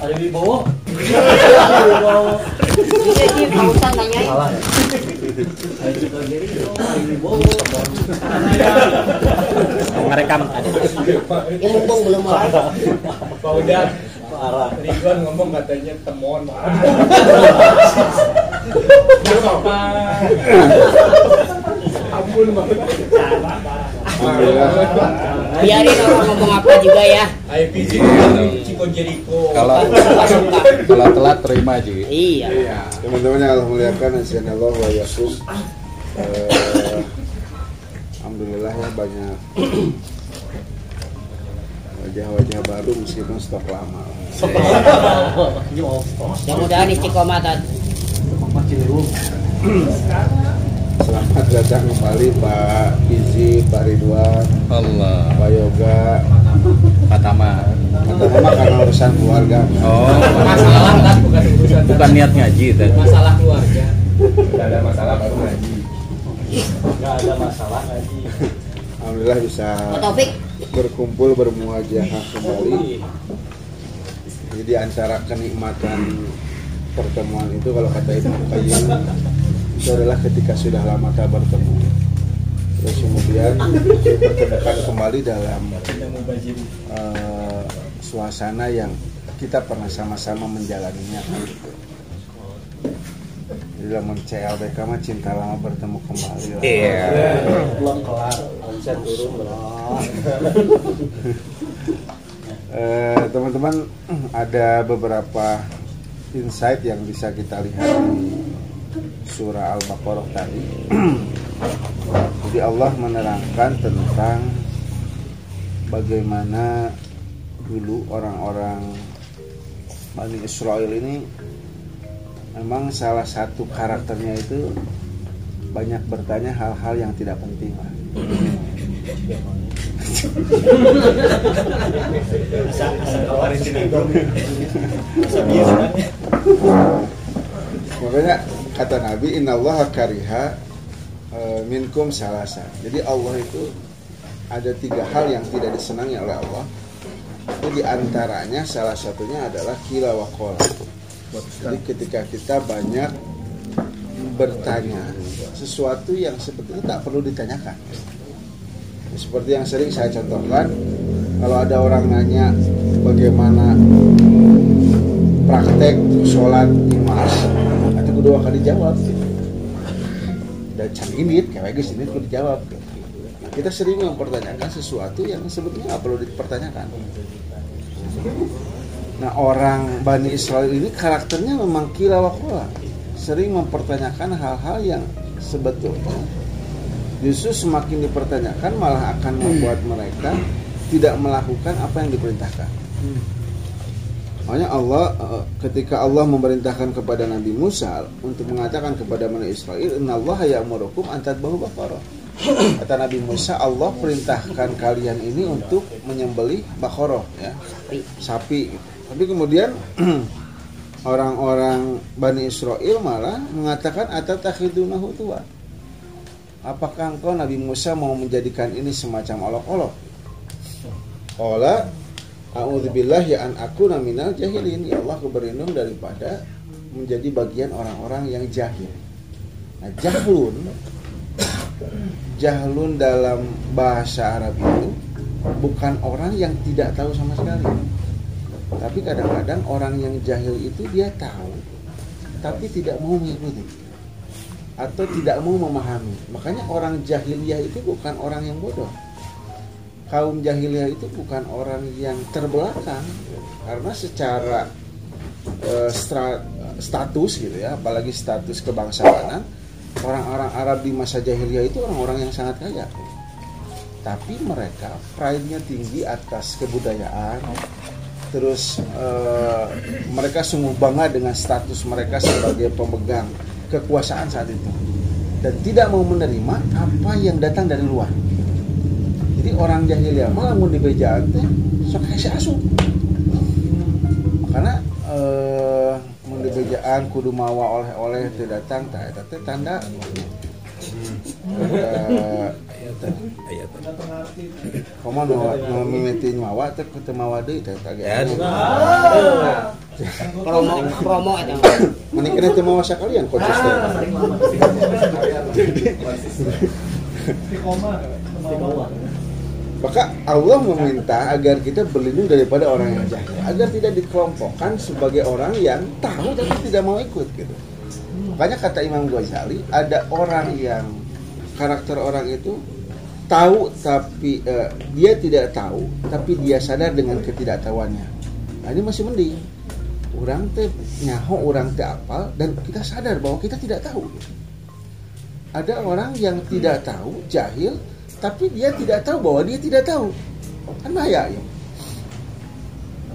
Ada Wibowo. Iya. Salah ya? Mumpung belum. Pak Udan. Ridwan ngomong katanya temon. Gak apa-apa. Ampun banget. Biarin orang ngomong apa juga ya. Kalau kalau telat terima Ji. Iya. Teman-teman yang Allah muliakan Insyaallah wa yakum. Eh, Alhamdulillah ya banyak wajah-wajah baru meskipun stok lama. Mudah-mudahan istiqomah tadi. Selamat datang kembali Pak Izi, Pak Ridwan, Allah. Pak Yoga. Fatama. Pertama karena urusan keluarga. Oh. Masalah kan bukan urusan Bukan niat ngaji tadi. masalah keluarga. Tidak ada masalah baru ngaji. Enggak ada masalah lagi. Alhamdulillah bisa Pak berkumpul bermuajahah kembali. Jadi di antara kenikmatan pertemuan itu kalau kata Ibnu Qayyim itu adalah ketika sudah lama tak bertemu. Terus kemudian dipertemukan kembali dalam eh, suasana yang kita pernah sama-sama menjalaninya. Jadi dalam CLBK mah cinta lama bertemu kembali. lah. Iya. Belum kelar, omset turun belum. Eh, teman-teman ada beberapa insight yang bisa kita lihat di surah Al-Baqarah tadi. Jadi Allah menerangkan tentang bagaimana dulu orang-orang Bani Israel ini memang salah satu karakternya itu banyak bertanya hal-hal yang tidak penting lah. Makanya kata Nabi Innallaha kariha e, minkum salasa. Jadi Allah itu ada tiga hal yang tidak disenangi oleh Allah. Itu di antaranya salah satunya adalah kila wa qala. Jadi ketika kita banyak bertanya sesuatu yang sebetulnya tak perlu ditanyakan. Seperti yang sering saya contohkan, kalau ada orang nanya bagaimana praktek sholat di kedua kali jawab dan can ini kayak guys ini kudu dijawab. Kita sering mempertanyakan sesuatu yang sebetulnya nggak perlu dipertanyakan. Nah orang Bani Israel ini karakternya memang kila wakola sering mempertanyakan hal-hal yang sebetulnya justru semakin dipertanyakan malah akan membuat mereka tidak melakukan apa yang diperintahkan Makanya Allah eh, ketika Allah memerintahkan kepada Nabi Musa untuk mengatakan kepada Bani Israel, "Innallaha ya'murukum an tadbahu baqarah." Kata Nabi Musa, Allah perintahkan kalian ini untuk menyembelih baqarah ya, sapi. gitu. Tapi kemudian orang-orang Bani Israel malah mengatakan atatakhidunahu. Apakah engkau Nabi Musa mau menjadikan ini semacam olok-olok? Qala A'udzubillah ya an aku minal jahilin. Ya Allah, aku berlindung daripada menjadi bagian orang-orang yang jahil. Nah, jahlun jahlun dalam bahasa Arab itu bukan orang yang tidak tahu sama sekali. Tapi kadang-kadang orang yang jahil itu dia tahu tapi tidak mau mengikuti atau tidak mau memahami. Makanya orang jahiliyah itu bukan orang yang bodoh kaum jahiliyah itu bukan orang yang terbelakang. Karena secara eh, stra- status gitu ya apalagi status kebangsawanan orang-orang Arab di masa jahiliyah itu orang-orang yang sangat kaya. Tapi mereka pride-nya tinggi atas kebudayaan. Terus eh, mereka sungguh bangga dengan status mereka sebagai pemegang kekuasaan saat itu. Dan tidak mau menerima apa yang datang dari luar jadi orang jahiliyah mah lamun di bejaan teh sok hese asup karena eh mun di bejaan kudu mawa oleh-oleh teu datang tah eta teh tanda Eh, Ayat. Komo nu nu mimiti nyawa teh ku teu mawa deui teh kage. Ya, promo promo itu Mani kena teu mawa sakalian konsisten. Maka Allah meminta agar kita berlindung daripada orang yang jahil, agar tidak dikelompokkan sebagai orang yang tahu tapi tidak mau ikut gitu. Makanya kata Imam Ghazali, ada orang yang karakter orang itu tahu tapi eh, dia tidak tahu tapi dia sadar dengan ketidaktahuannya. Nah, ini masih mending. Orang teh nyaho orang teh apal dan kita sadar bahwa kita tidak tahu. Ada orang yang tidak tahu, jahil, tapi dia tidak tahu bahwa dia tidak tahu. Kan bahaya ya.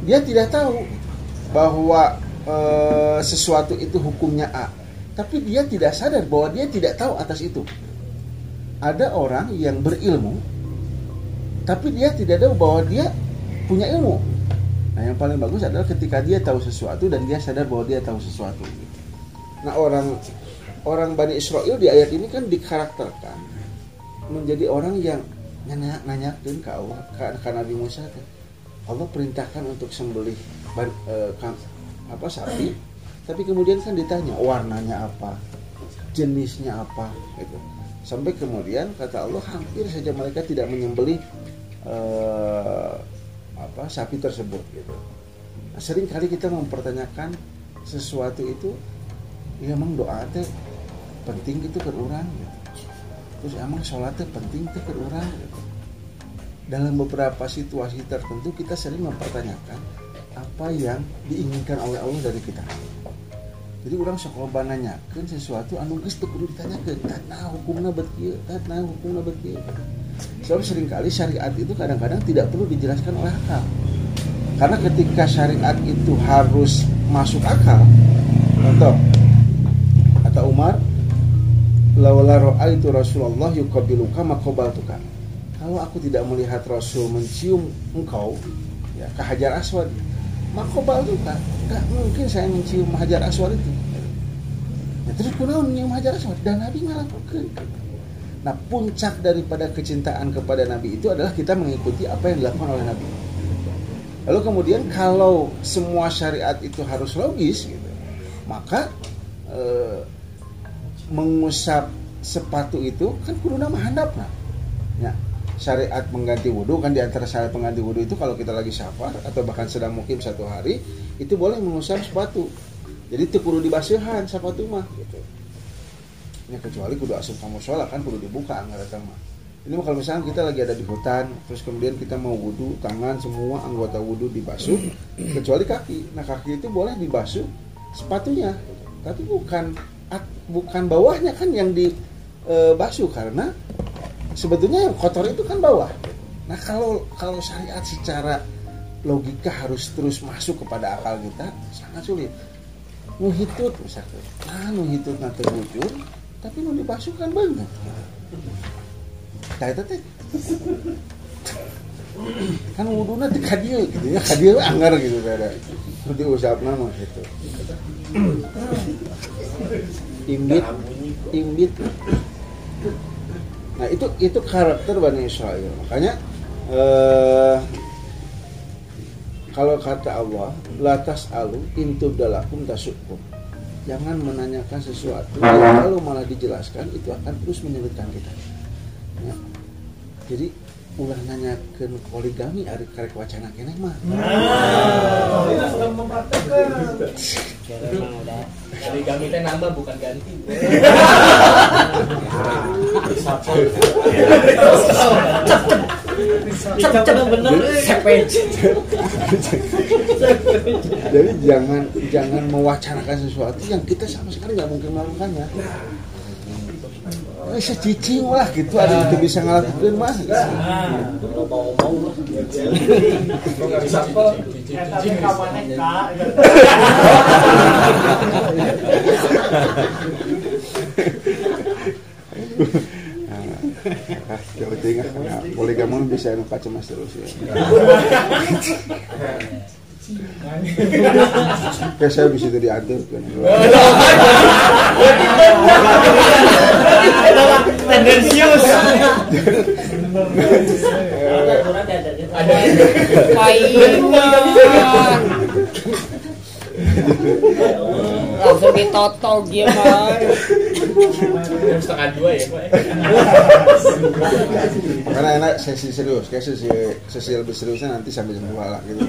Dia tidak tahu bahwa eh, sesuatu itu hukumnya A, tapi dia tidak sadar bahwa dia tidak tahu atas itu. Ada orang yang berilmu, tapi dia tidak tahu bahwa dia punya ilmu. Nah, yang paling bagus adalah ketika dia tahu sesuatu dan dia sadar bahwa dia tahu sesuatu. Nah, orang orang Bani Israel di ayat ini kan dikarakterkan menjadi orang yang nanya nanyakeun ke Allah, ke Nabi Musa teh. Allah perintahkan untuk sembelih kam- apa sapi, tapi kemudian kan ditanya warnanya apa, jenisnya apa, gitu. Sampai kemudian kata Allah hampir saja mereka tidak menyembelih eh, apa sapi tersebut, gitu. Nah, sering kali kita mempertanyakan sesuatu itu, ya emang doa teh penting gitu ke orang, gitu terus emang sholatnya penting tuh ke orang. Gitu. dalam beberapa situasi tertentu kita sering mempertanyakan apa yang diinginkan oleh Allah dari kita. Jadi orang sekolah nanyakan sesuatu anu geus teu kudu ditanyakeun. Tah hukumna bet kieu tah hukumna bet kieu. Sebab sering kali syariat itu kadang-kadang tidak perlu dijelaskan oleh akal. Karena ketika syariat itu harus masuk akal contoh kata Umar laula itu Rasulullah yuqabiluka maqabaltuka. Kalau aku tidak melihat Rasul mencium engkau ya ke Hajar Aswad, maqabaltuka. Enggak mungkin saya mencium Hajar Aswad itu. Ya, terus kunaon nyium Hajar Aswad dan Nabi ngalakukeun. Nah, puncak daripada kecintaan kepada Nabi itu adalah kita mengikuti apa yang dilakukan oleh Nabi. Lalu kemudian kalau semua syariat itu harus logis gitu, maka eh, mengusap sepatu itu kan kudu nama handap nah. Ya, syariat mengganti wudhu kan di antara syariat pengganti wudhu itu kalau kita lagi safar atau bahkan sedang mukim satu hari itu boleh mengusap sepatu. Jadi itu kudu dibasuhan sepatu mah gitu. Ya kecuali kudu asup kamu sholat kan kudu dibuka anggar mah. Ini kalau misalnya kita lagi ada di hutan, terus kemudian kita mau wudhu, tangan semua anggota wudhu dibasuh, kecuali kaki. Nah kaki itu boleh dibasuh sepatunya, tapi bukan bukan bawahnya kan yang dibasuh karena sebetulnya yang kotor itu kan bawah. Nah kalau kalau syariat secara logika harus terus masuk kepada akal kita sangat sulit. Nuhitut misalkan, nah nuhitut nanti bujur, tapi nu dibasuh kan banget. Nah itu kan wuduna di kadieu gitu ya kadieu anggar gitu ada. Di usap nama gitu imbit imbit. Nah itu itu karakter Bani Israel. Makanya eh, kalau kata Allah latas alu intub dalakum tasukum. Jangan menanyakan sesuatu kalau malah dijelaskan itu akan terus menyulitkan kita. Ya. jadi ulah nanya ke poligami ari karek wacana keneh mah. Emang udah Dari kami teh nambah bukan ganti. jadi jangan jangan mewacanakan sesuatu yang kita sama sekali nggak mungkin melakukannya Eh, secicing lah gitu ada yang bisa ngelakuin mah Kok nggak bisa kok? Ah, jauh tinggal nah, poligami bisa anu kacemas terus ya. Ya saya bisa jadi adat kan. Tendensius. Ada. Baik. Langsung ditoto gimana? Jam setengah dua ya Pak. karena enak sesi serius kayak sesi sesi lebih seriusnya nanti sampai jam dua lah gitu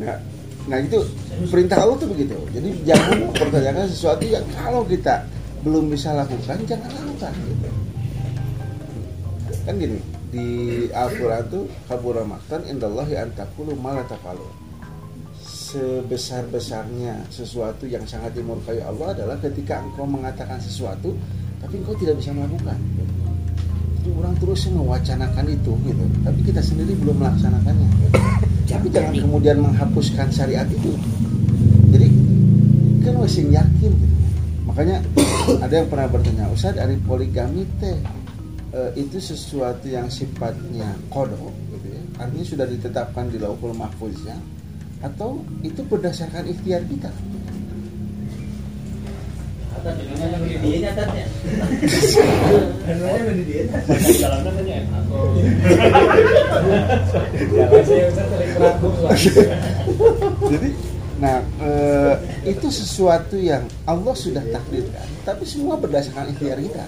nah, nah itu perintah Allah tuh begitu jadi jangan mempertanyakan sesuatu yang kalau kita belum bisa lakukan jangan lakukan gitu. kan gini di Al-Quran tuh kabura maktan indallahi antakulu malatakalu sebesar-besarnya sesuatu yang sangat dimurkai Allah adalah ketika engkau mengatakan sesuatu tapi engkau tidak bisa melakukan. Jadi orang terus mewacanakan itu gitu. Tapi kita sendiri belum melaksanakannya tapi jangan kemudian menghapuskan syariat itu. Jadi kan masih yakin gitu. Makanya ada yang pernah bertanya Ustaz dari poligami teh eh, itu sesuatu yang sifatnya kodok gitu ya. Artinya sudah ditetapkan di lauhul mahfuznya atau itu berdasarkan ikhtiar kita? Dengan jadi nah eh, itu sesuatu yang Allah sudah takdirkan tapi semua berdasarkan ikhtiar kita.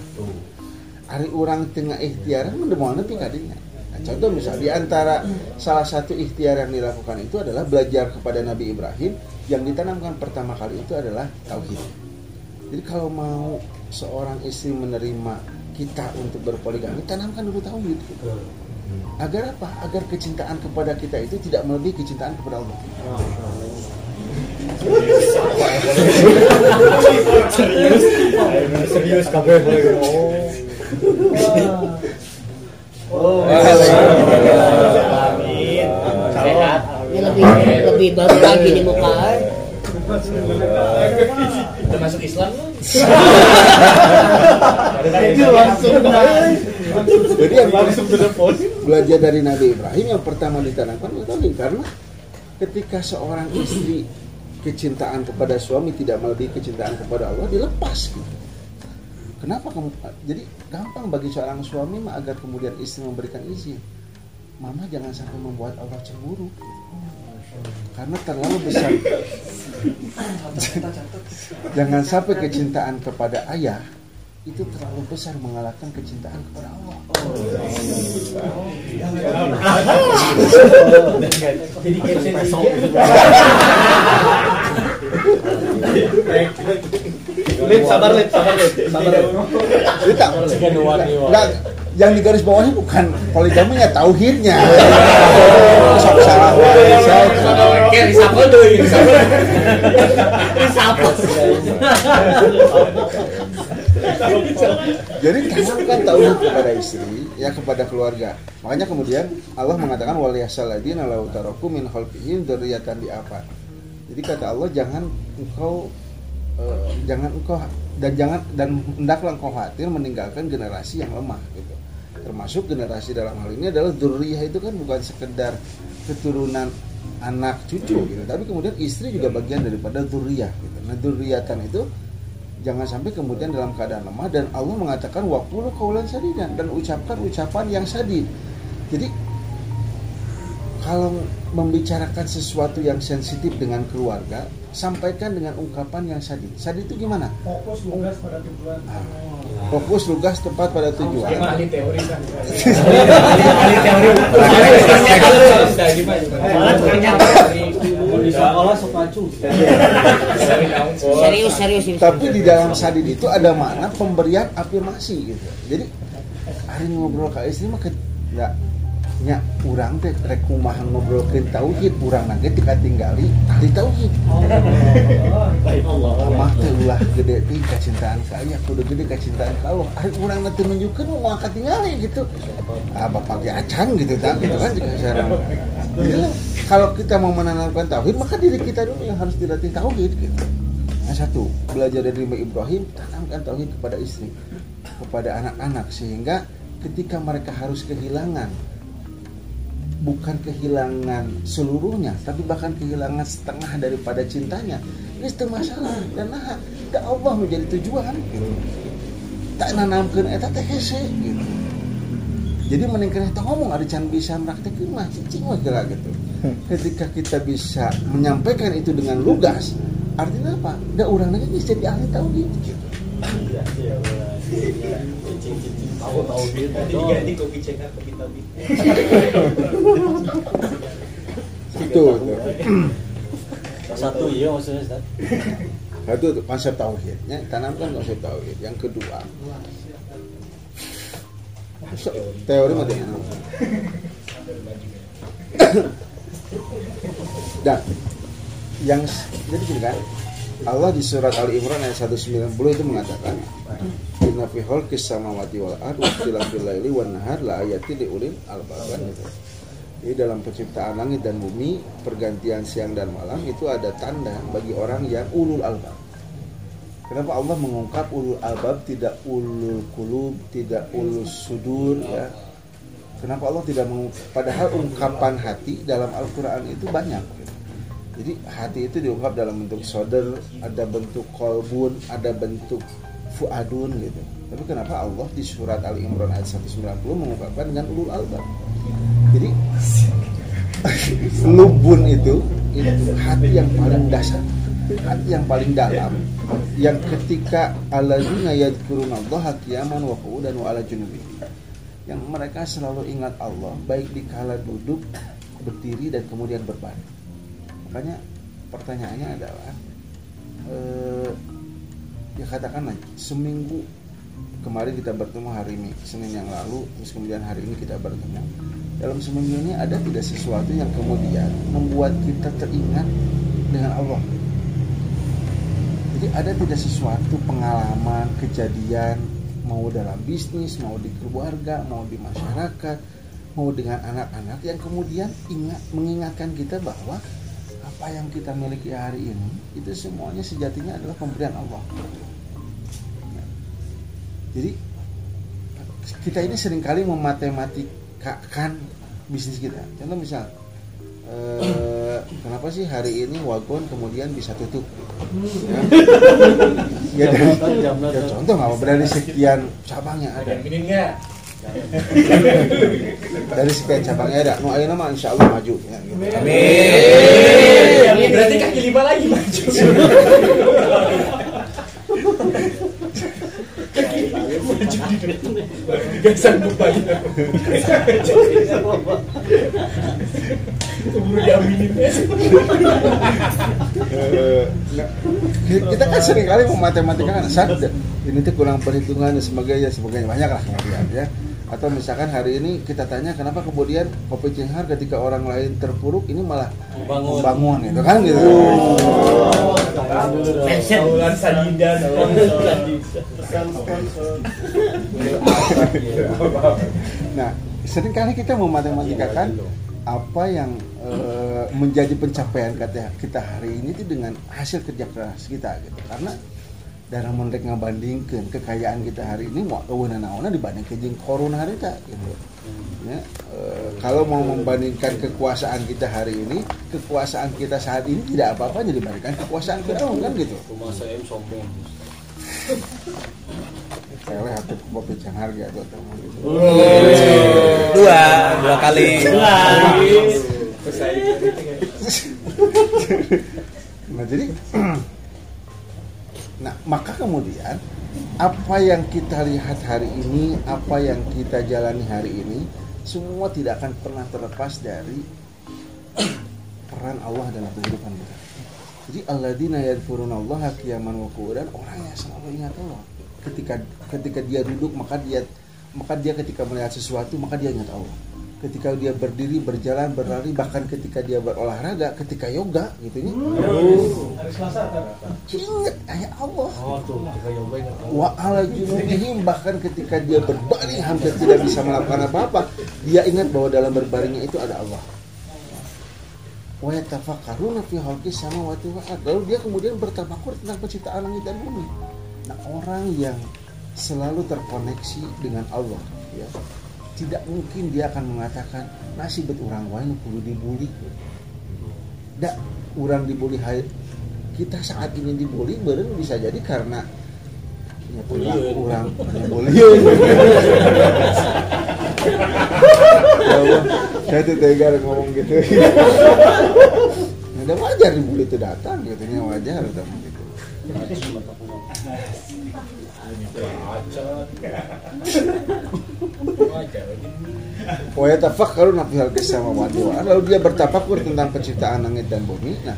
Hari orang tengah ikhtiar nepi kadinya nah, contoh misal di antara salah satu ikhtiar yang dilakukan itu adalah belajar kepada Nabi Ibrahim yang ditanamkan pertama kali itu adalah tauhid jadi kalau mau seorang istri menerima kita untuk berpoligami tanamkan dulu tauhid gitu. agar apa agar kecintaan kepada kita itu tidak melebihi kecintaan kepada Allah Serius kabeh boleh. Oh. Amin. Sehat. Ini lebih lebih baru lagi di muka. Udah masuk Islam? Itu langsung Jadi yang belajar dari Nabi Ibrahim yang pertama ditanamkan itu karena ketika seorang istri kecintaan kepada suami tidak melebihi kecintaan kepada Allah dilepas gitu. Kenapa kamu jadi gampang bagi seorang suami agar kemudian istri memberikan izin. Mama jangan sampai membuat Allah cemburu. Karena terlalu besar. jangan sampai kecintaan kepada ayah itu terlalu besar mengalahkan kecintaan kepada Allah. Jadi caption Lip, sabar lip, sabar lip, sabar lip. Jadi tak, enggak, yang di garis bawahnya bukan poligaminya, tauhidnya. Sok salah. Saya- Oke, risapel tuh, risapel. Jadi tanamkan tauhid kepada istri, ya kepada keluarga. Makanya kemudian Allah mengatakan wal yasaladina lau taraku min khalfihim dzurriyyatan apa. Jadi kata Allah jangan engkau eh, jangan engkau dan jangan dan hendaklah engkau khawatir meninggalkan generasi yang lemah gitu. Termasuk generasi dalam hal ini adalah dzurriyyah itu kan bukan sekedar keturunan anak cucu gitu, tapi kemudian istri juga bagian daripada dzurriyyah gitu. Nah, dzurriyyatan itu jangan sampai kemudian dalam keadaan lemah dan Allah mengatakan waqulu qaulan sadidan dan ucapkan ucapan yang sadid. Jadi kalau membicarakan sesuatu yang sensitif dengan keluarga, sampaikan dengan ungkapan yang sadid. Sadid itu gimana? fokus lugas pada tujuan Ah, Fokus lugas tepat pada tujuan. Ahli teori kan. Ahli teori. Serius serius ini. Tapi di dalam sadid itu ada makna pemberian afirmasi gitu. Jadi hari ngobrol ke istri mah ke, ya nya urang teh rek kumaha ngobrolkeun tauhid urang nanti tinggali ahli tauhid Amah teh ulah gede teh kacintaan ka aya kudu gede kacintaan ka Allah. Ari urang nanti nunjukkeun mau angkat tinggali gitu. Ah bapak ge acan gitu tak gitu kan sekarang. Jadi, kalau kita mau menanamkan tauhid maka diri kita dulu yang harus dilatih tauhid gitu. Nah, satu, belajar dari Nabi Ibrahim, tanamkan tauhid kepada istri, kepada anak-anak sehingga ketika mereka harus kehilangan bukan kehilangan seluruhnya tapi bahkan kehilangan setengah daripada cintanya. Ini masalah. Dan nah da Allah menjadi tujuan gitu. Tak nanamkeun eta teh hese gitu. Jadi meningkat kita ngomong ada can bisa praktekin mah cicing mah kira gitu. Ketika kita bisa menyampaikan itu dengan lugas artinya apa? Da orang lagi bisa jadi ahli gitu Tahu tahu gitu. Diganti kopi cekar kopi tabi. itu. Satu iya maksudnya Ustaz. satu tuh konsep tauhidnya tanamkan konsep tauhid yang kedua teori mah teh dan yang jadi gini kan Allah di surat Ali Imran ayat 190 itu mengatakan Inna fi khalqis samawati wal ardi wa ikhtilafil laili wan nahar la ayatin li ulil albab. Jadi dalam penciptaan langit dan bumi, pergantian siang dan malam itu ada tanda bagi orang yang ulul albab. Kenapa Allah mengungkap ulul albab tidak ulul kulub, tidak ulul sudur ya? Kenapa Allah tidak mengungkap? Padahal ungkapan hati dalam Al-Quran itu banyak. gitu. Jadi hati itu diungkap dalam bentuk soder, ada bentuk kolbun, ada bentuk fuadun gitu. Tapi kenapa Allah di surat Ali Imran ayat 190 mengungkapkan dengan ulul albab? Jadi lubun itu itu hati yang paling dasar, hati yang paling dalam, yang ketika alladzina yadhkurunallaha qiyaman wa qu'udan wa ala junubihim. Yang mereka selalu ingat Allah baik di kala duduk, berdiri dan kemudian berbaring. Makanya pertanyaannya adalah eh, ya katakanlah seminggu kemarin kita bertemu hari ini Senin yang lalu terus kemudian hari ini kita bertemu. Dalam seminggu ini ada tidak sesuatu yang kemudian membuat kita teringat dengan Allah? Jadi ada tidak sesuatu pengalaman kejadian mau dalam bisnis mau di keluarga mau di masyarakat mau dengan anak-anak yang kemudian ingat mengingatkan kita bahwa apa yang kita miliki hari ini itu semuanya sejatinya adalah pemberian Allah jadi kita ini sering kali mematematikakan bisnis kita. Contoh misal, eh, kenapa sih hari ini wagon kemudian bisa tutup? Ya, ya, dari- ya contoh nggak apa dari sekian cabangnya ada, dari sekian cabangnya ada. No ayeuna mah insya Allah maju. Ya, gitu. Amin. Berarti kaki lima lagi maju. Eh, nggak- kita kan sering kali mematematikakan saat ini tuh kurang perhitungan dan sebagainya sebagainya banyak lah ya atau misalkan hari ini kita tanya kenapa kemudian kopi cenghar ketika orang lain terpuruk ini malah Membangun. membangun gitu kan gitu Saulan Sadida. nah sering kali kita mematematikakan apa yang eh, menjadi pencapaian kata kita hari ini itu dengan hasil kerja keras kita gitu karena dalam mereka ngabandingkan kekayaan kita hari ini mau kewenangan naona dibandingkan jeung corona hari itu gitu ya eh, kalau mau membandingkan kekuasaan kita hari ini kekuasaan kita saat ini tidak apa-apa dibandingkan kekuasaan Firaun kan gitu Rumah saya sombong. Keleh atau kopi cenghar gitu atau gitu. Dua, dua kali. Nah jadi, nah maka kemudian apa yang kita lihat hari ini, apa yang kita jalani hari ini, semua tidak akan pernah terlepas dari peran Allah dalam kehidupan kita. Jadi alladzina yadhkuruna Allah qiyaman wa qu'udan orang yang selalu ingat Allah. Ketika ketika dia duduk maka dia maka dia ketika melihat sesuatu maka dia ingat Allah. Ketika dia berdiri, berjalan, berlari, bahkan ketika dia berolahraga, ketika yoga gitu ya. Hari Selasa kan? Ingat ayat Allah. Oh tuh, ingat. Wa ala junubihim bahkan ketika dia berbaring hampir tidak bisa melakukan apa-apa, dia ingat bahwa dalam berbaringnya itu ada Allah. Wa yatafakkaruna fi khalqis samawati wal ard. Lalu dia kemudian bertafakur tentang penciptaan langit dan bumi. Nah, orang yang selalu terkoneksi dengan Allah, ya, tidak mungkin dia akan mengatakan nasib orang wae nu kudu dibuli. Da, orang dibuli hai kita saat ini dibully beren bisa jadi karena ya kurang kurang bullying Allah saya tuh tega ngomong gitu. Udah wajar dibully itu datang katanya wajar gitu Wa yatafakkaruna fi khalqis samawati wal. Lalu dia bertafakur tentang penciptaan langit dan bumi. Nah,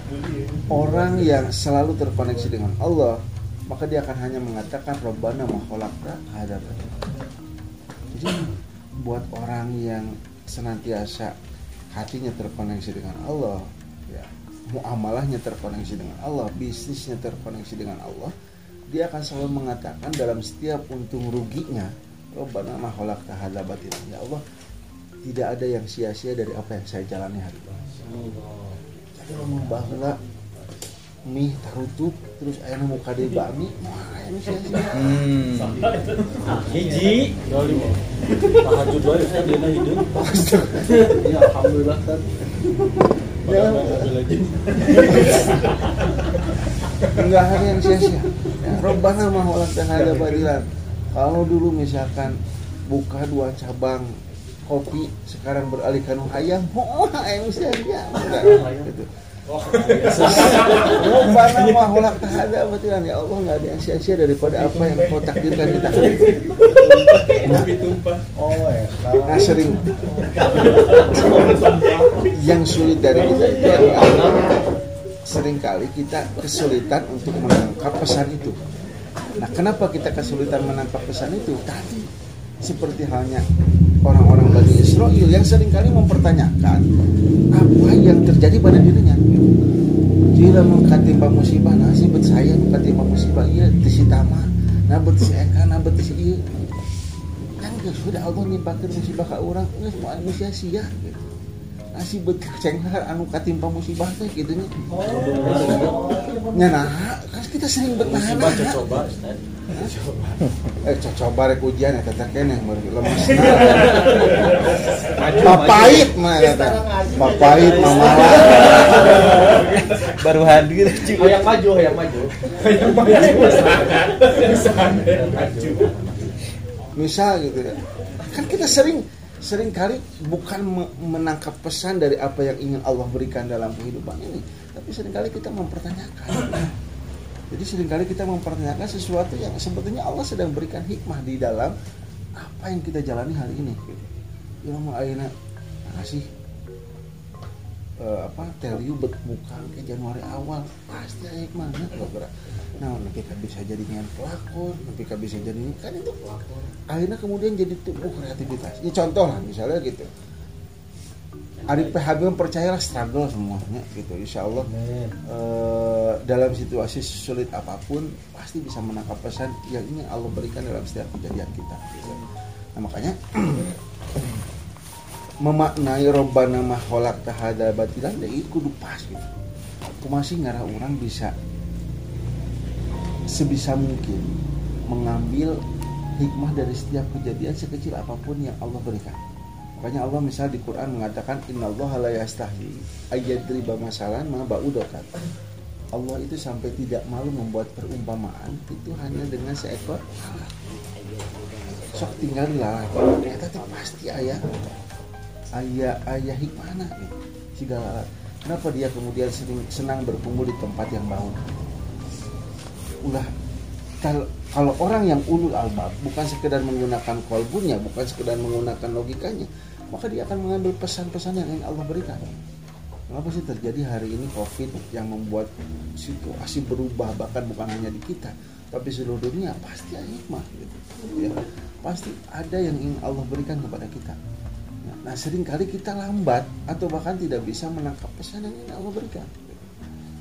orang yang selalu terkoneksi dengan Allah, maka dia akan hanya mengatakan Rabbana ma khalaqta hadza batila." Jadi buat orang yang senantiasa hatinya terkoneksi dengan Allah, muamalahnya terkoneksi dengan Allah, bisnisnya terkoneksi dengan Allah, dia akan selalu mengatakan dalam setiap untung ruginya, Rabbana ma khalaqta hadza batila." Ya Allah, tidak ada yang sia-sia dari apa yang saya jalani hari ini. Jadi ngomong bahwa mie tarutup terus ayana muka di bakmi, wah ini sia-sia. Hmm. Hiji. Tahajud wae Ustaz dina hidup. Ya alhamdulillah kan. Enggak ada yang sia-sia. Ya, Robbana mah khalaqta hadza batilan. Kalau dulu misalkan buka dua cabang kopi sekarang beralih kanu ayam, wah ayam. Enggak, gitu. Robbana mah khalaqta hadza batilan. Ya Allah enggak ada yang sia-sia daripada apa yang kau takdirkan kita. Oh. Nah sering yang sulit dari kita itu adalah sering kali kita kesulitan untuk menangkap pesan itu. Nah kenapa kita kesulitan menangkap pesan itu? Tadi seperti halnya orang-orang Bani Israel yang sering kali mempertanyakan apa yang terjadi pada dirinya. Jika mengkatimba musibah, nah si bet saya mengkatimba musibah, iya tisi tama, nah bet si eka, bet si iya. Kan sudah Allah nimpakeun musibah ka urang, geus moal sia-sia gitu. Nah si bet cenghar anu katimpa musibah teh gitu nya. Nya nah, kan kita sering bet nahan. Musibah coba. Eh coba rek ujian eta teh keneh meureun lemes. Papait mah eta. Papait mah malah. Baru hadir cuy. Hayang maju, hayang maju. Maju. Maju. misal gitu ya kan kita sering sering kali bukan me- menangkap pesan dari apa yang ingin Allah berikan dalam kehidupan ini tapi sering kali kita mempertanyakan. Jadi sering kali kita mempertanyakan sesuatu yang sebetulnya Allah sedang berikan hikmah di dalam apa yang kita jalani hari ini. Mau ayeuna kasih eh, apa tell you bet buka ke Januari awal. Pasti aya hikmahnya kalau gerak nah nanti kan bisa jadi dengan pelakon nanti kan bisa jadi ini kan itu akhirnya kemudian jadi tumbuh kreativitas. Ya contoh lah misalnya gitu. Ari PHB percayalah struggle semuanya gitu. Insya Allah eh, dalam situasi sulit apa pun pasti bisa menangkap pesan yang ingin Allah berikan dalam setiap kejadian kita gitu. nah makanya memaknai robbana mah khalaqta hadza batilan ya itu kudu pas gitu kumasih ngarah orang bisa sebisa mungkin mengambil hikmah dari setiap kejadian sekecil apa pun yang Allah berikan. Makanya Allah misal di Quran mengatakan innallaha la yastahi ayyadriba masalan ma ba'udatan. Allah itu sampai tidak malu membuat perumpamaan itu hanya dengan seekor. Sok tinggal lah, ternyata pasti ayah ayah ayah hikmahna gitu. Segala alat. Kenapa dia kemudian sering senang berkumpul di tempat yang bau? ulah kalau kalau orang yang ulul albab bukan sekedar menggunakan kolbunya bukan sekedar menggunakan logikanya maka dia akan mengambil pesan-pesan yang ingin Allah berikan kenapa sih terjadi hari ini covid yang membuat situasi berubah bahkan bukan hanya di kita tapi seluruh dunia pasti ada hikmah gitu ya pasti ada yang ingin Allah berikan kepada kita nah, sering kali kita lambat atau bahkan tidak bisa menangkap pesan yang ingin Allah berikan.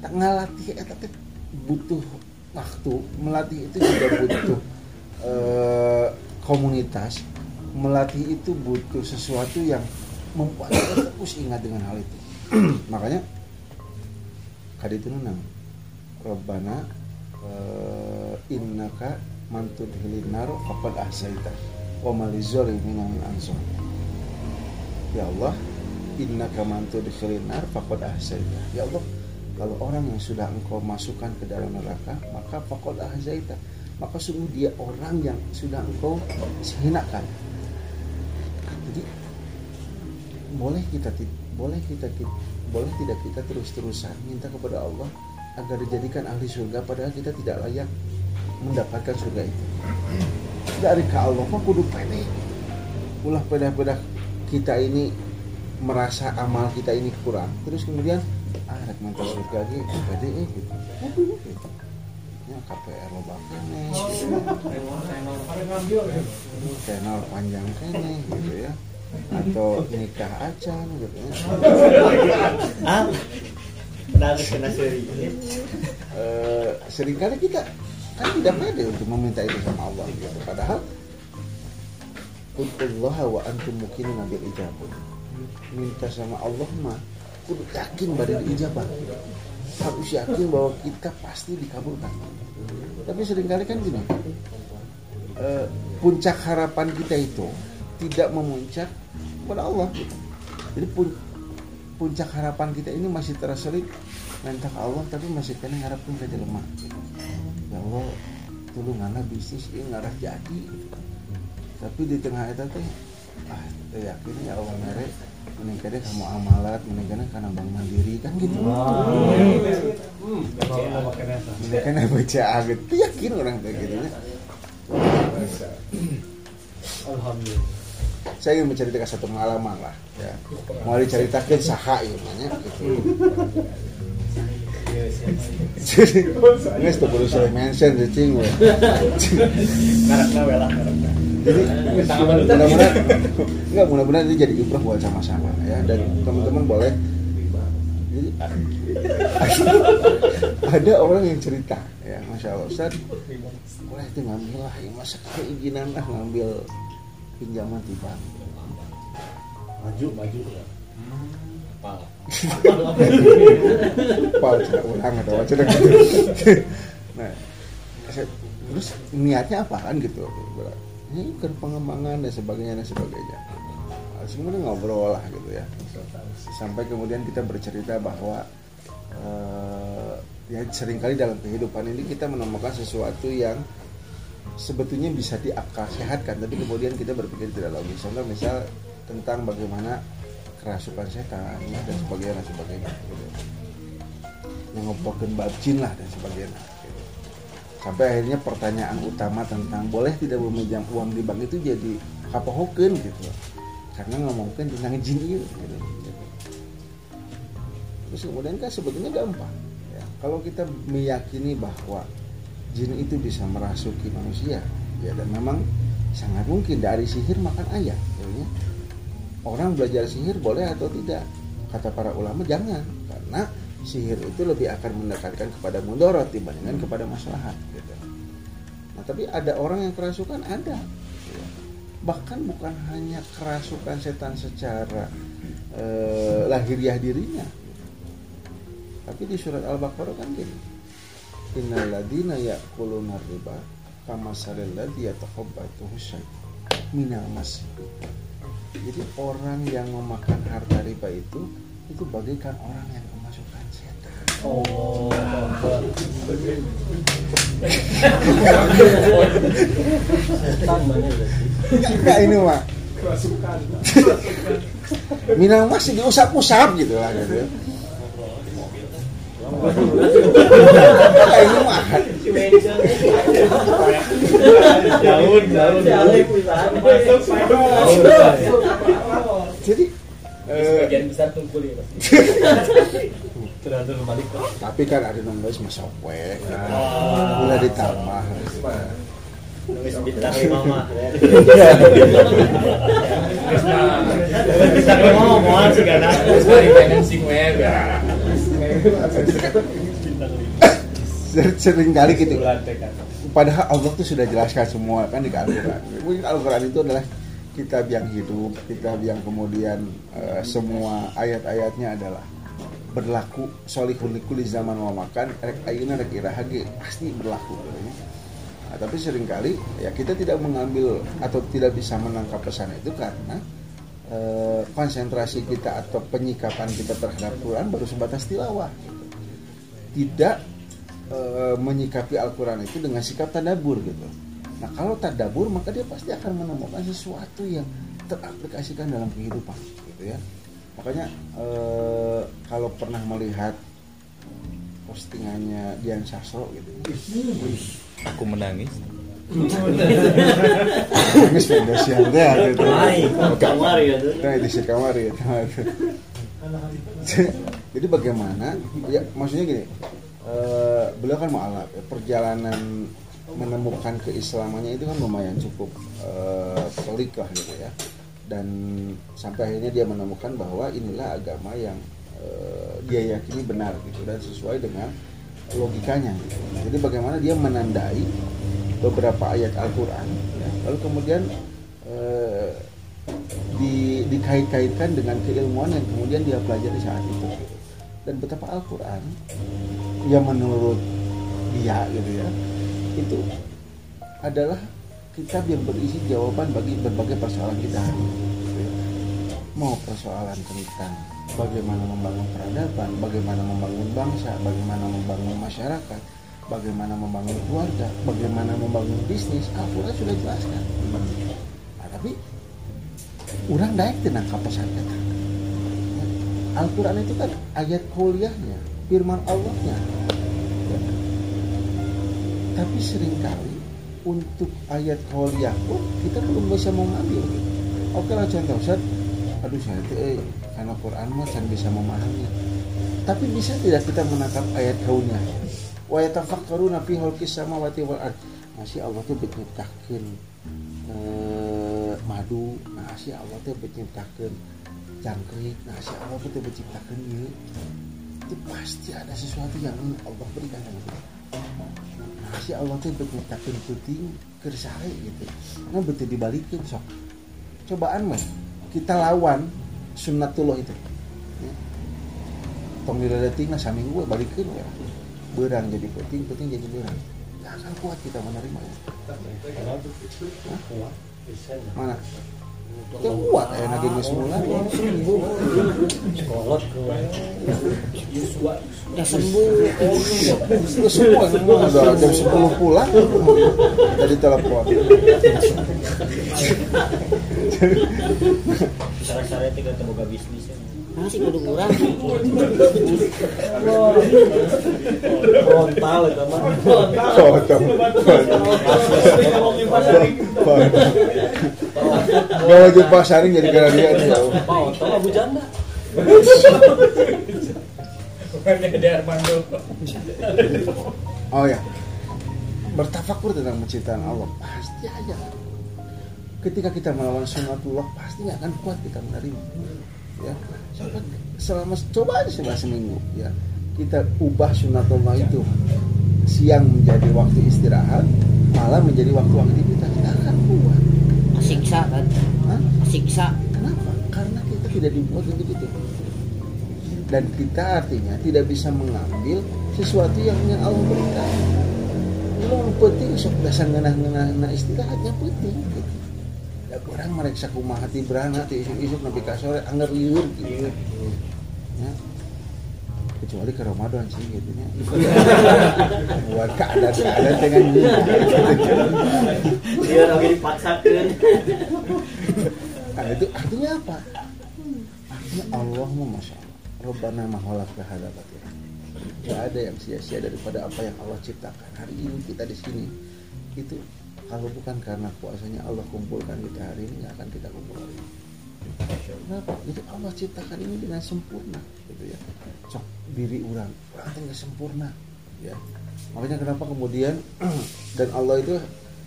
Tak ngalatih eta teh butuh waktu. Melatih itu juga butuh eh, komunitas. Melatih itu butuh sesuatu yang membuat kita terus ingat dengan hal itu. Makanya kali itu nunang. Rabbana eh, innaka mantud hilinar faqad ahsaita wa min ansor ya Allah innaka mantud hilinar faqad ahsaita ya Allah kalau orang yang sudah engkau masukkan ke dalam neraka maka fakol ahzaita maka sungguh dia orang yang sudah engkau hinakan jadi boleh kita boleh kita ki- boleh tidak kita terus-terusan minta kepada Allah agar dijadikan ahli surga padahal kita tidak layak mendapatkan surga itu? Dari ke Allah mah kudu pede ulah pedah-pedah kita ini merasa amal kita ini kurang. Terus kemudian ah rek mantas surga ge pede eh gitu. Ya KPR lo kene gitu. Channel panjang kene gitu ya. Atau nikah acan gitu ya. Ah, kena seri. Eh, sering kali kita kan tidak pede untuk meminta itu sama Allah gitu. Padahal Allah wa antum mukinun bil ijabah. Minta sama Allah mah kudu yakin pada ijabah. Harus yakin bahwa kita pasti dikabulkan. Tapi sering kali kan gini. eh, puncak harapan kita itu tidak memuncak pada Allah. Jadi pun- puncak harapan kita ini masih terselip minta ke Allah tapi masih kena ngarepin ke jelema ya Allah tulunganlah bisnis ini ngarah jadi gitu. Tapi di tengah itu teh ah teh yakin ya Allah mere mending kade kamu amalat mending kade karena bank mandiri kan gitu mending kade baca agak Teh yakin orang kayak gitu ya. Alhamdulillah. saya ingin menceritakan satu pengalaman lah ya mau diceritakan saha ya namanya gitu jadi ini sudah perlu saya mention cing we. Ngarakna we lah, ngarakna. Jadi mudah-mudahan enggak mudah-mudahan ini jadi ibrah buat sama-sama ya. Dan teman-teman boleh jadi ada orang yang cerita ya masya Allah Ustaz boleh itu ngambil lah ya masa keizinan lah ngambil pinjaman di bank? Maju, maju ya. pal cina? Ulang atau gitu nah saya- terus niatnya apa kan gitu ini kan pengembangan dan sebagainya dan sebagainya Nah, semuanya ngobrol lah gitu ya sampai kemudian kita bercerita bahwa eh, ya sering kali dalam kehidupan ini kita menemukan sesuatu yang sebetulnya bisa diakal sehatkan tapi kemudian kita berpikir tidak logis contoh misal tentang bagaimana kerasukan setan dan sebagainya dan sebagainya gitu. yang ngobrolin lah dan sebagainya. Sampai akhirnya pertanyaan utama tentang boleh tidak meminjam uang di bank itu jadi kapohokeun gitu karena ngomongin tentang jin itu gitu. terus kemudian kan sebetulnya gampang ya. kalau kita meyakini bahwa jin itu bisa merasuki manusia ya dan memang sangat mungkin dari sihir makan ayam ya. orang belajar sihir boleh atau tidak kata para ulama jangan karena sihir itu lebih akan mendekatkan kepada mudorot dibandingkan kepada maslahat gitu. nah tapi ada orang yang kerasukan ada ya. bahkan bukan hanya kerasukan setan secara eh, lahiriah dirinya tapi di surat al-baqarah kan gini innal ladina ya'kuluna riba kama salil ladzi yatakhabbatuhu syaitan minal mas jadi orang yang memakan harta riba itu itu bagaikan orang yang Oh, setan mana enggak ini mah minal mas diusap-usap gitu lah gitu. Ini mah Daun, daun, daun. jadi eh, Sebagian besar tungkul ya balik tapi kan ada nomor masa kue boleh ditambah Nulis bintang lima mah. Bintang lima mah mohon sih kan. financing web ya. Ser- sering kali gitu tekan. padahal Allah tuh sudah jelaskan semua kan di Al-Quran mungkin Al-Quran itu adalah kitab yang hidup kitab yang kemudian eh, semua ayat-ayatnya adalah berlaku solihun likuli zaman mau makan rek ayeuna rek iraha ge pasti berlaku gitu ya. Nah, tapi sering kali ya kita tidak mengambil atau tidak bisa menangkap pesan itu karena eh, konsentrasi kita atau penyikapan kita terhadap Quran baru sebatas tilawah tidak eh, menyikapi Al-Quran itu dengan sikap tadabur gitu. Nah kalau tadabur maka dia pasti akan menemukan sesuatu yang teraplikasikan dalam kehidupan gitu ya. Makanya eh, kalau pernah melihat postingannya Dian Sastro gitu. Aku menangis. nangis Indonesia ya gitu Hai, kamar ya nah itu si kamar ya jadi bagaimana ya maksudnya gini eh, beliau kan mualaf ya, perjalanan menemukan keislamannya itu kan lumayan cukup eh, pelik lah gitu ya dan sampai akhirnya dia menemukan bahwa inilah agama yang eh, dia yakini benar gitu dan sesuai dengan logikanya gitu. jadi bagaimana dia menandai beberapa ayat Al-Quran ya. lalu kemudian eh, di, dikait-kaitkan dengan keilmuan yang kemudian dia pelajari saat itu dan betapa Al-Quran yang menurut dia gitu ya itu adalah kitab yang berisi jawaban bagi berbagai persoalan kita hari ini. Mau persoalan tentang bagaimana membangun peradaban bagaimana membangun bangsa bagaimana membangun masyarakat bagaimana membangun keluarga bagaimana membangun bisnis Al-Quran sudah jelaskan. Nah, tapi orang naik tenang kapasan kata Al-Quran itu kan ayat kuliahnya firman Allahnya. Ya. tapi sering kali untuk ayat kuliah pun kita belum bisa mengambil. Oke lah contoh Ustaz aduh saya eh, karena Quran mah kan bisa memahami tapi bisa tidak kita menangkap ayat kaunnya? Wa yatafakkaruna fi khalqis samawati wal ard. Masih Allah tuh menciptakeun eh, madu. Si Allah tuh menciptakeun jangkrik. Si Allah tuh menciptakeun ieu. Itu pasti ada sesuatu yang Allah berikan. sama kita si Allah tuh menciptakeun puting kersare gitu. Nah betul dibalikin sok. Cobaan mah kita lawan sunnatullah itu. Ya. tong diledeting nah saminggu balikin ya. Berang jadi puting puting jadi berang Gak akan kuat kita menerimanya mana kita kuat ya nagi geus mulan Kolot Udah sembuh. Terus semua semua udah jam 10 pulang dari telepon. Itu kita boga bisnis ya. Masih kudu kurang. Frontal itu mah. foto Gak wajib pasaring jadi gara dia. Nih Foto Abu Janda. Oh ya. Bertafakur tentang penciptaan Allah Pasti aja. Ketika kita melawan sunnatullah Pasti nggak akan kuat kita menerima ya. Selama coba aja selama seminggu ya. Kita ubah sunnatullah itu. Siang menjadi waktu istirahat malam menjadi waktu aktivitas. Kita akan kuat Asiksa kan. Hah? Asiksa. Kenapa? Karena kita tidak dibuat untuk itu. Dan kita artinya tidak bisa mengambil sesuatu yang yang Allah berikan. Lu penting sok dasar ngenah-ngenah na istirahatnya penting. Gitu. Ya kurang mereka kumaha hati berana ti isuk-isuk nepi ka sore anger liur gitu. Ya. Kecuali ke Ramadan sih gitu ya. Buat keadaan-keadaan dengan Dia lagi dipaksakan. Nah itu artinya apa? Artinya Allah Masya Allah Rabbana maholak kehadapat ya Gak ada yang sia-sia daripada apa yang Allah ciptakan Hari ini kita di sini Itu kalau bukan karena kuasanya Allah kumpulkan kita hari ini nggak akan kita kumpul hari ini Kenapa? Jadi Allah ciptakan ini dengan sempurna gitu ya Cok diri orang Orang tinggal sempurna ya Makanya kenapa kemudian Dan Allah itu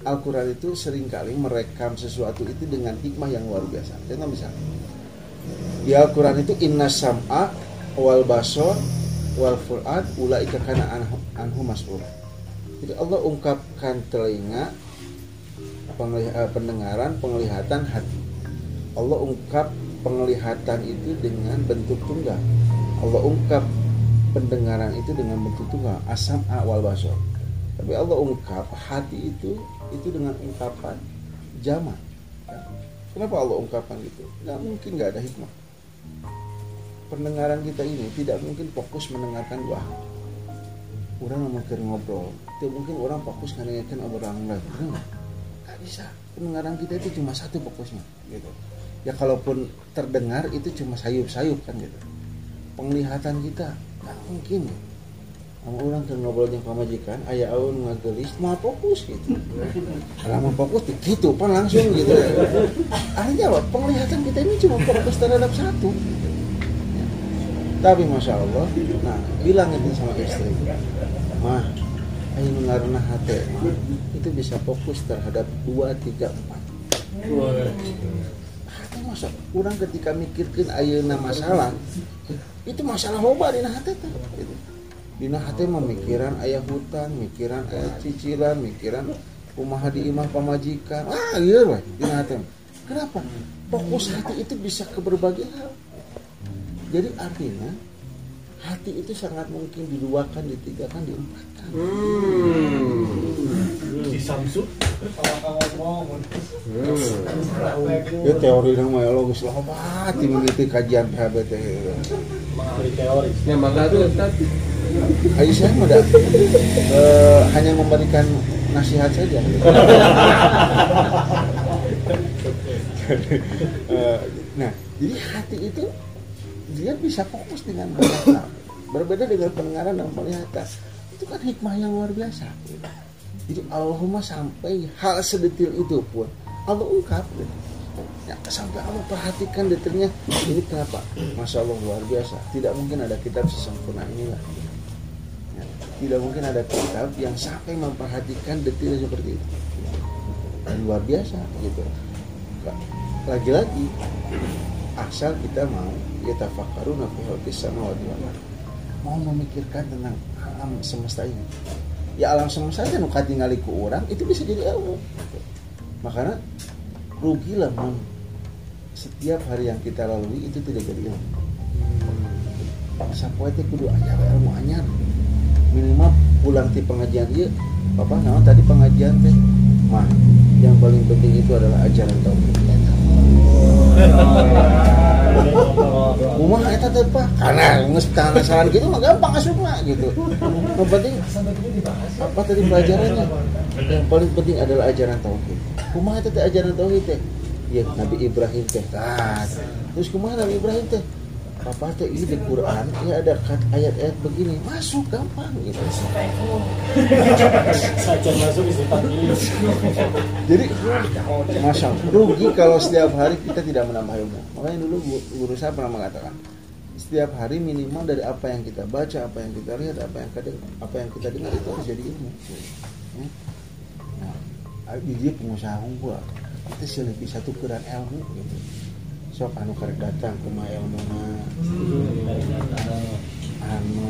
Al-Quran itu sering kali merekam sesuatu itu dengan hikmah yang luar biasa. Contoh misalnya, di Al-Quran itu inna sam'a wal basor wal fu'ad ulaika kana anhu, anhu mas'ul. Jadi Allah ungkapkan telinga, eh, pendengaran, penglihatan hati. Allah ungkap penglihatan itu dengan bentuk tunggal. Allah ungkap pendengaran itu dengan bentuk tunggal. Asam wal basor. Tapi Allah ungkap hati itu itu dengan ungkapan jamak. Kenapa Allah ungkapkan itu? Nggak mungkin nggak ada hikmah. Pendengaran kita ini tidak mungkin fokus mendengarkan dua hal. Orang mungkin ngobrol, tidak mungkin orang fokus mendengarkan obrolan lain. Benar? Nggak bisa. Pendengaran kita itu cuma satu fokusnya, gitu. ya kalaupun terdengar itu cuma sayup-sayup kan gitu penglihatan kita nggak mungkin ya. Sama orang ke ngobrol yang pamajikan, ayah aun ngagelis, mau fokus gitu. Kalau mau fokus, gitu pan langsung gitu. Artinya apa? Penglihatan kita ini cuma fokus terhadap satu. Ya. Tapi masya Allah, nah bilang itu sama istri, mah, ayo ngarana hati, mah, itu bisa fokus terhadap dua, tiga, empat. Hati masa orang ketika mikirkan ayeuna masalah, itu masalah loba di hati. Gitu. Dina hati memikiran ayah hutang, mikiran ayah cicilan, mikiran kumaha di imah pamajikan. Ah, iya weh, dina hati. Kenapa? Fokus hati itu bisa ke berbagai hal. Jadi artinya hati itu sangat mungkin diduakan, ditigakan, diempatkan. Si Samsu Ya teori nama ya logis lah apa timiliti kajian PHB teh. mengambil teori. Ya mangga tuh tadi. Ayo saya dah, eh, hanya memberikan nasihat saja. Eh, nah, jadi hati itu dia bisa fokus dengan banyak hal. Berbeda dengan pendengaran dan penglihatan. Itu kan hikmah yang luar biasa. Jadi Allahumma sampai hal sedetil itu pun Allah ungkap. Ya, sampai Allah perhatikan detailnya ini kenapa? Masya Allah luar biasa. Tidak mungkin ada kitab sesempurna inilah. Ya, tidak mungkin ada kitab yang sampai memperhatikan detail seperti itu. Dan luar biasa gitu. Lagi-lagi asal kita mau ya tafakkaruna fi wal ardh. Mau memikirkan tentang alam semesta ini. Ya alam semesta itu nu katingali ku orang itu bisa jadi ilmu. Makanya rugilah mun setiap hari yang kita lalui itu tidak jadi ilmu. Sapoe teh kudu we ilmu anyar. Minimal pulang ti pengajian ieu apa nama tadi pengajian teh mah yang paling penting itu adalah ajaran tauhid. Rumah eta teh Pak, karena geus penasaran gitu mah gampang asupna gitu. Yang penting apa tadi pelajarannya? Yang paling penting adalah ajaran tauhid. Eta teh ajaran tauhid teh? Ya Nabi Ibrahim teh. Terus kumaha Nabi Ibrahim teh? Papa teh ini di Quran ya ada ayat-ayat begini masuk gampang gitu. Masuk. Jadi masya rugi kalau setiap hari kita tidak menambah ilmu. Makanya dulu gu- guru saya pernah mengatakan setiap hari minimal dari apa yang kita baca, apa yang kita lihat, apa yang kita apa yang kita dengar itu harus jadi ilmu. Ya. Nah, di dia pengusaha unggul, kita sih lebih satu keran ilmu gitu. Sok anu karek datang ke ilmu anu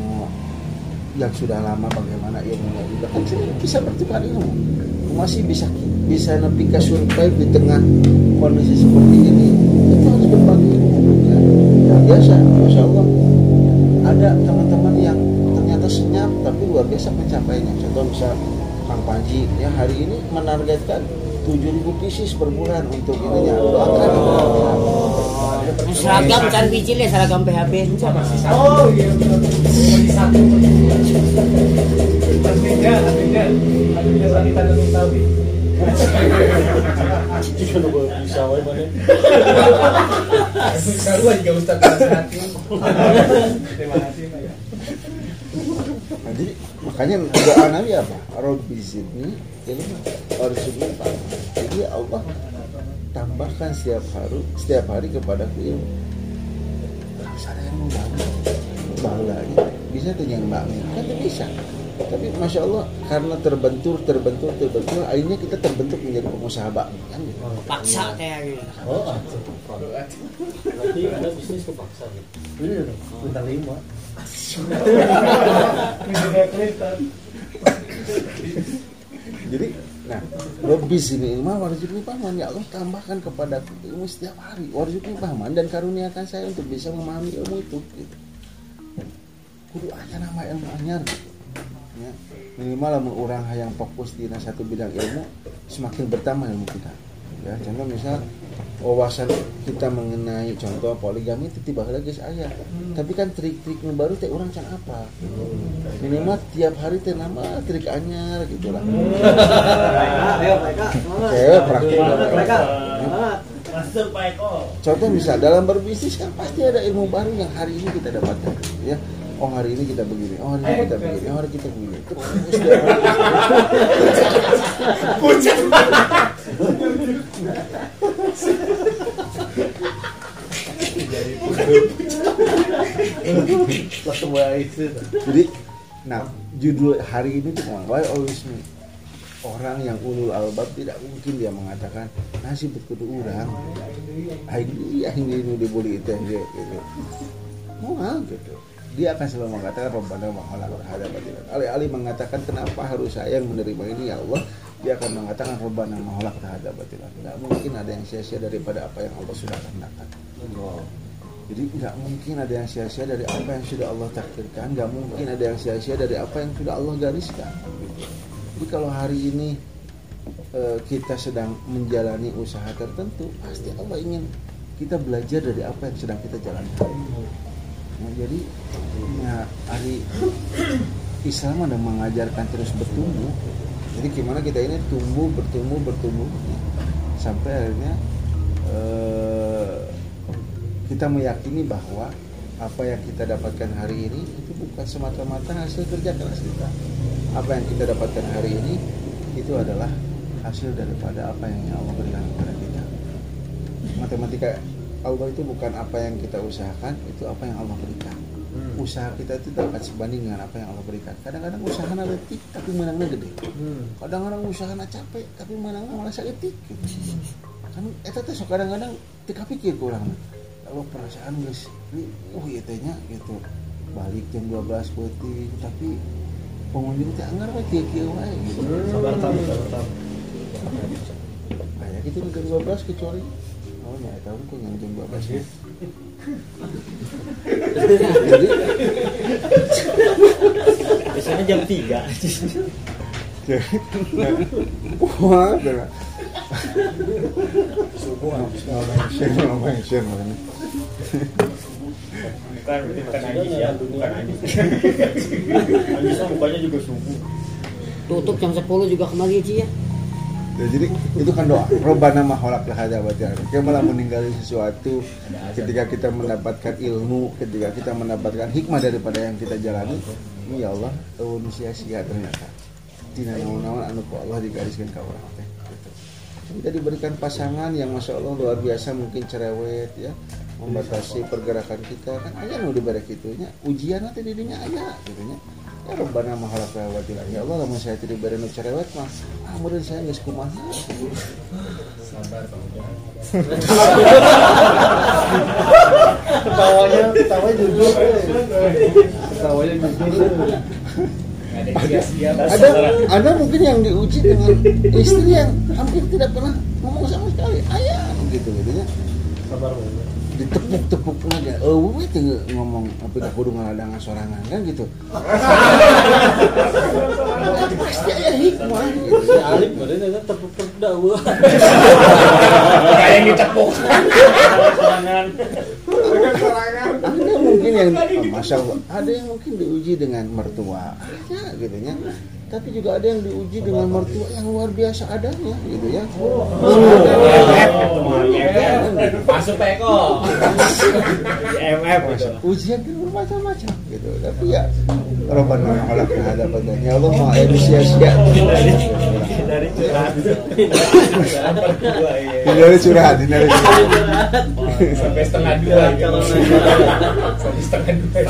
yang sudah lama bagaimana ilmunya juga. Kan sudah bisa bertukar ilmu. Masih bisa bisa nepi ke survive di tengah kondisi seperti ini. Itu harus berbagi ilmu. Nah, biasa masya Allah. Ada teman-teman yang ternyata senyap tapi luar biasa pencapaiannya. Contoh misal Kang Panji ya hari ini menargetkan 7000 pieces per bulan untuk ininya. Doakan Seragam can biji le seragam PHB. Oh iya satu. Wanita dan bisa wae mana? Aja Ustaz. Terima kasih ya. Nah, jadi makanya doa Nabi apa? Rabbi zidni warzuqni fahma. Jadi ya Allah tambahkan setiap hari setiap hari kepadaku ilmu. Yang mau bangun, bangun lagi bisa tuh yang bangun kan bisa. Tapi masya Allah karena terbentur terbentur terbentur akhirnya kita terbentuk menjadi pengusaha bakmi kan gitu. Paksa teh gitu. Oh. Berarti ada bisnis kepaksa. Iya dong, bintang lima. Jadi, nah, lebih sini ilmu warzuqni paman ya Allah tambahkan kepada ilmu setiap hari warzuqni paman dan karuniakan saya untuk bisa memahami ilmu itu. Gitu. Kudu aja nama ilmu anyar. Ya. Minimal lamun orang yang fokus di satu bidang ilmu semakin bertambah ilmu kita. Ya, contoh misal wawasan kita mengenai contoh poligami itu tiba lagi saya. Tapi kan trik-trik yang baru teh orang can apa? Minimal tiap hari teh nama trik anyar gitu lah. Ayo mereka, semangat. Cewek praktik mereka. Semangat. Contoh misal dalam berbisnis kan pasti ada ilmu baru yang hari ini kita dapatkan, ya. Oh hari ini kita begini, oh hari ini kita begini, oh hari kita begini. Terus dia Jadi, nah judul hari ini tuh why always me. Orang yang ulul albab tidak mungkin dia mengatakan nasi berkudu orang. Dia ini ini dibuli itu dia gitu. Mau gitu. Dia akan selalu mengatakan khalaqal hada batilan. Alih-alih mengatakan kenapa harus saya yang menerima ini ya Allah, dia akan mengatakan khalaqal hada batilan. Enggak mungkin ada yang sia-sia daripada apa yang Allah sudah kehendakkan. Jadi nggak mungkin ada yang sia-sia dari apa yang sudah Allah takdirkan, nggak mungkin ada yang sia-sia dari apa yang sudah Allah gariskan. Jadi kalau hari ini eh, kita sedang menjalani usaha tertentu, pasti Allah ingin kita belajar dari apa yang sedang kita jalankan. Nah, jadi ya, hari Islam ada mengajarkan terus bertumbuh. Jadi gimana kita ini tumbuh, bertumbuh, bertumbuh sampai akhirnya eh, kita meyakini bahwa apa yang kita dapatkan hari ini itu bukan semata-mata hasil kerja keras kita. Apa yang kita dapatkan hari ini itu adalah hasil daripada apa yang Allah berikan kepada kita. Matematika Allah itu bukan apa yang kita usahakan, itu apa yang Allah berikan. Usaha kita itu dapat sebanding dengan apa yang Allah berikan. Kadang-kadang usaha letik tapi menangnya gede. Kadang-kadang usaha capek tapi menangnya malah sakit gitu. Kan teh sok kadang-kadang teu kapikir ku urang. Kalau perasaan geus ini uh ieu teh nya gitu. Balik jam 12 peuting tapi pengunjung teh anggar we kieu-kieu wae gitu. Sabar tamu, sabar tamu. Kayak gitu jam 12 kecuali Oh ya, tahu kok yang jam 12 ya. Jadi Biasanya jam 3. wah. Juga. Tutup jam 10 juga kembali Ci ya. Ya, jadi itu kan doa. Robbana ma khalaqta hadza batila. Kita malah meninggali sesuatu ketika kita mendapatkan ilmu, ketika kita mendapatkan hikmah daripada yang kita jalani. Ya Allah, tahun sia-sia ternyata. Tina naon-naon anu ku Allah digariskan ka urang. Kita diberikan pasangan yang masya Allah luar biasa mungkin cerewet ya. Membatasi pergerakan kita. Kan ayah nu diberi kitunya ujian nanti dirinya ayah gitu nya ya Rabbana mahalak lewatilah ya Allah lamun saya tidak diberi nu cerewet mah ah murid saya geus kumaha Ketawanya, ketawanya jujur. Ketawanya jujur. Ada ada mungkin yang diuji dengan istri yang hampir tidak pernah ngomong sama sekali ayah gitu gitu ya Sabar banget. ditepuk-tepuk aja eh we teu ngomong apa dah kudu ngaladangan sorangan kan gitu pasti aya hikmah gitu Si Alif kemarin ada tepuk-tepuk dawa. Kayak yang ditepuk. Sorangan. ada mungkin yang oh, masya Allah. Ada yang mungkin diuji dengan mertua. Ya gitu ya. Tapi juga ada yang diuji dengan mertua yang luar biasa adanya gitu ya. Masuk Eko. Di MF gitu. ujian kan bermacam-macam gitu. Tapi ya Rabbana khalaq hadapan ya Allah mau air sia-sia Dari curhat. Hindari curhat, hindari curhat. Sampai setengah dua. Sampai setengah dua.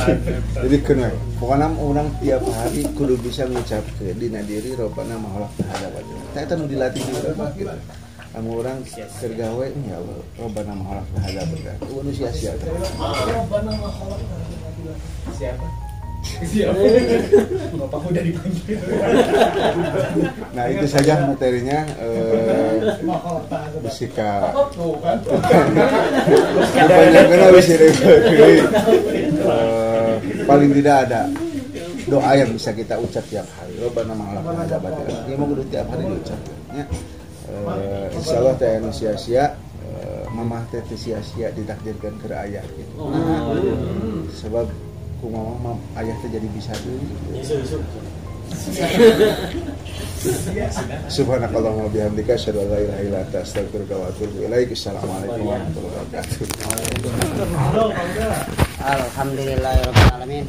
Jadi kena, pokoknya orang tiap hari kudu bisa mengucap ke dina diri Rabbana mahalak hadapan. Kita nu dilatih juga Pak, gitu. Kamu orang kergawe ya Allah, Rabbana mahalak hadapan. Itu nu sia-sia. Siapa? Siapa? Bapak udah dipanggil. Nah itu saja materinya eh, Bisika habis ini Eh, Paling tidak ada doa yang bisa kita ucap tiap hari. Rabbana ma'alaf ada batin Ini mau kudu tiap hari diucap ya. Eh, Insya Allah teh anu sia-sia eh, Mamah teh sia-sia ditakdirkan ke ayah gitu. Sebab ku mamah mam- ayah teh jadi bisa dulu. Isu-isu. Subhanakallahumma bihamdika asyhadu an la ilaha illa anta astaghfiruka wa atubu ilaik. Assalamualaikum warahmatullahi wabarakatuh. Alhamdulillahirabbil alamin.